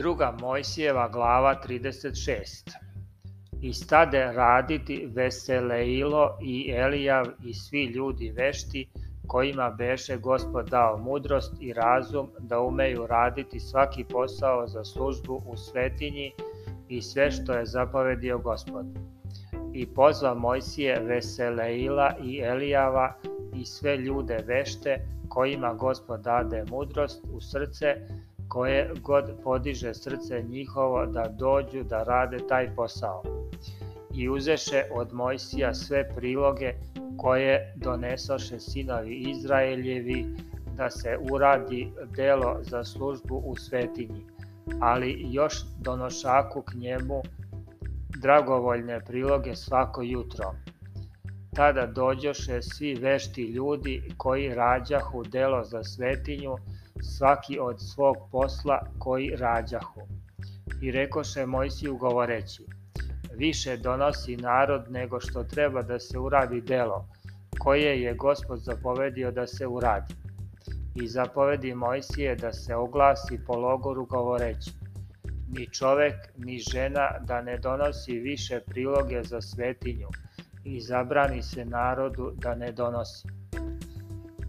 druga Mojsijeva glava 36. I stade raditi Veseleilo i Elijav i svi ljudi vešti, kojima beše gospod dao mudrost i razum da umeju raditi svaki posao za službu u svetinji i sve što je zapovedio gospod. I pozva Mojsije Veseleila i Elijava i sve ljude vešte kojima gospod dade mudrost u srce koje god podiže srce njihovo da dođu da rade taj posao. I uzeše od Mojsija sve priloge koje donesoše sinovi Izraeljevi da se uradi delo za službu u svetinji, ali još donošaku k njemu dragovoljne priloge svako jutro. Tada dođoše svi vešti ljudi koji rađahu delo za svetinju, svaki od svog posla koji rađahu. I rekoše Mojsiju govoreći, više donosi narod nego što treba da se uradi delo, koje je gospod zapovedio da se uradi. I zapovedi Mojsije da se oglasi po logoru govoreći, ni čovek ni žena da ne donosi više priloge za svetinju i zabrani se narodu da ne donosi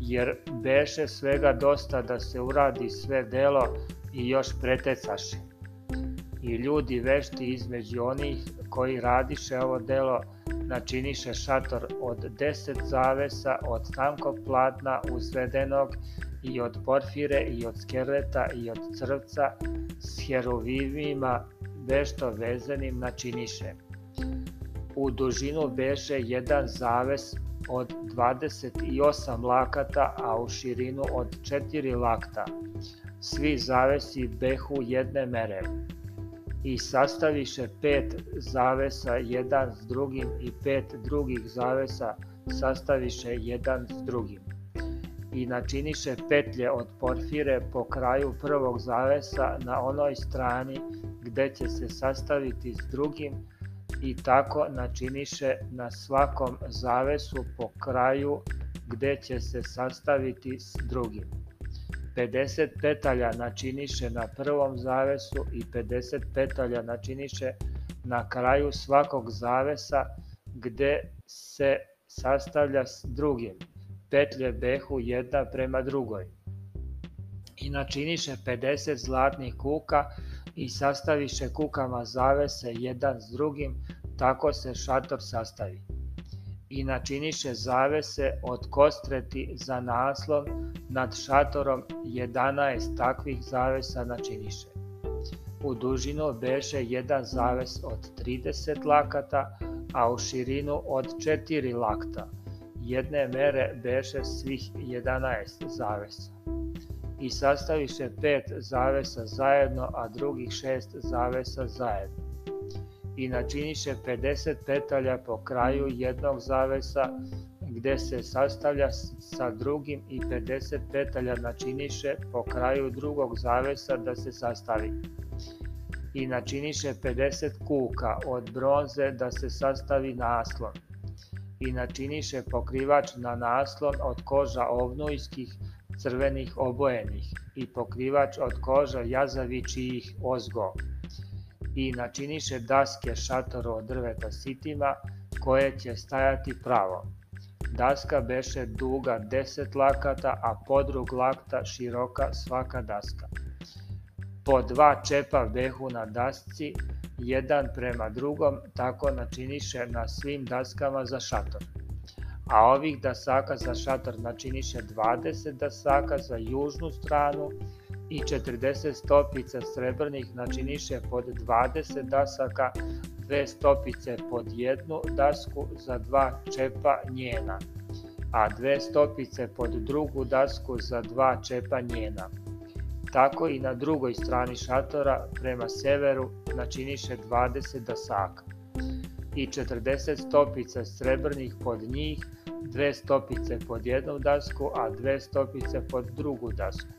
jer beše svega dosta da se uradi sve delo i još pretecaše. I ljudi vešti između onih koji radiše ovo delo, načiniše šator od deset zavesa, od tankog platna uzvedenog i od porfire i od skeleta i od crvca s herovivima vešto vezenim načiniše. U dužinu beše jedan zaves od 28 lakata, a u širinu od 4 lakta, svi zavesi behu jedne mere, i sastaviše pet zavesa jedan s drugim i pet drugih zavesa sastaviše jedan s drugim i načiniše petlje od porfire po kraju prvog zavesa na onoj strani gde će se sastaviti s drugim i tako načiniše na svakom zavesu po kraju gde će se sastaviti s drugim. 50 petalja načiniše na prvom zavesu i 50 petalja načiniše na kraju svakog zavesa gde se sastavlja s drugim. Petlje behu jedna prema drugoj. I načiniše 50 zlatnih kuka i sastaviše kukama zavese jedan s drugim, tako se šator sastavi. I načiniše zavese od kostreti za naslov nad šatorom 11 takvih zavesa načiniše. U dužinu beše jedan zaves od 30 lakata, a u širinu od 4 lakta. Jedne mere beše svih 11 zavesa i sastaviše pet zavesa zajedno, a drugih šest zavesa zajedno. I načiniše 50 petalja po kraju jednog zavesa, gde se sastavlja sa drugim i 50 petalja načiniše po kraju drugog zavesa da se sastavi. I načiniše 50 kuka od bronze da se sastavi naslon. I načiniše pokrivač na naslon od koža ovnujskih crvenih obojenih i pokrivač od koža jazavičijih ozgo i načiniše daske šatoru od drveta sitima koje će stajati pravo. Daska beše duga 10 lakata, a podrug lakta široka svaka daska. Po dva čepa behu na dasci, jedan prema drugom, tako načiniše na svim daskama za šator a ovih dasaka za šator načiniše 20 dasaka za južnu stranu i 40 stopica srebrnih načiniše pod 20 dasaka, dve stopice pod jednu dasku za dva čepa njena, a dve stopice pod drugu dasku za dva čepa njena. Tako i na drugoj strani šatora prema severu načiniše 20 dasaka i 40 stopica srebrnih pod njih dve stopice pod jednu dasku, a dve stopice pod drugu dasku.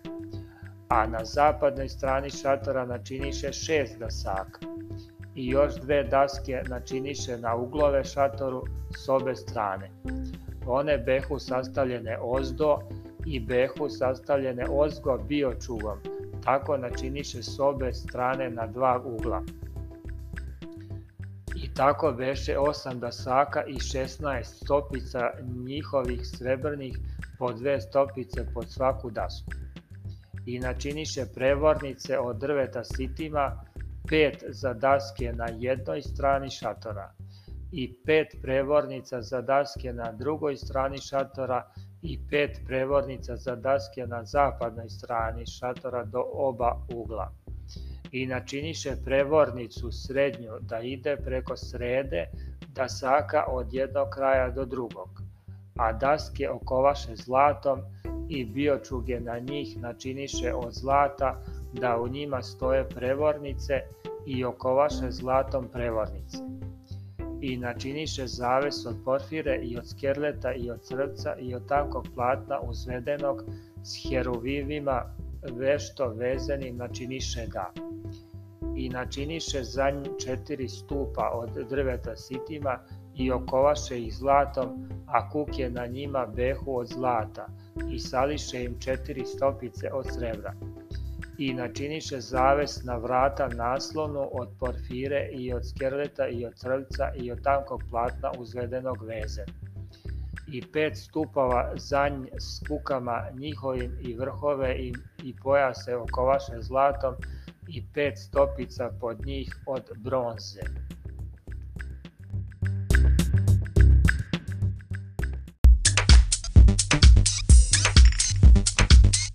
A na zapadnoj strani šatora načiniše šest dasaka i još dve daske načiniše na uglove šatoru s obe strane. One behu sastavljene ozdo i behu sastavljene ozgo bio čuvom, tako načiniše s obe strane na dva ugla. Tako beše osam dasaka i 16 stopica njihovih srebrnih po dve stopice pod svaku dasku. I načiniše prevornice od drveta sitima, pet za daske na jednoj strani šatora i pet prevornica za daske na drugoj strani šatora i pet prevornica za daske na zapadnoj strani šatora do oba ugla i načiniše prevornicu srednju da ide preko srede da saka od jednog kraja do drugog, a daske okovaše zlatom i biočuge na njih načiniše od zlata da u njima stoje prevornice i okovaše zlatom prevornice. I načiniše zaves od porfire i od skerleta i od crvca i od tankog platna uzvedenog s heruvivima vešto vezenim načiniše ga i načiniše zadnji četiri stupa od drveta sitima i okolaše ih zlatom, a kuke na njima behu od zlata i sališe im četiri stopice od srebra. I načiniše zaves na vrata naslonu od porfire i od skerleta i od crvca i od tankog platna uzvedenog veze. I pet stupova zanj s kukama njihovim i vrhove im i pojase okovaše zlatom, i pet stopica pod njih od bronze.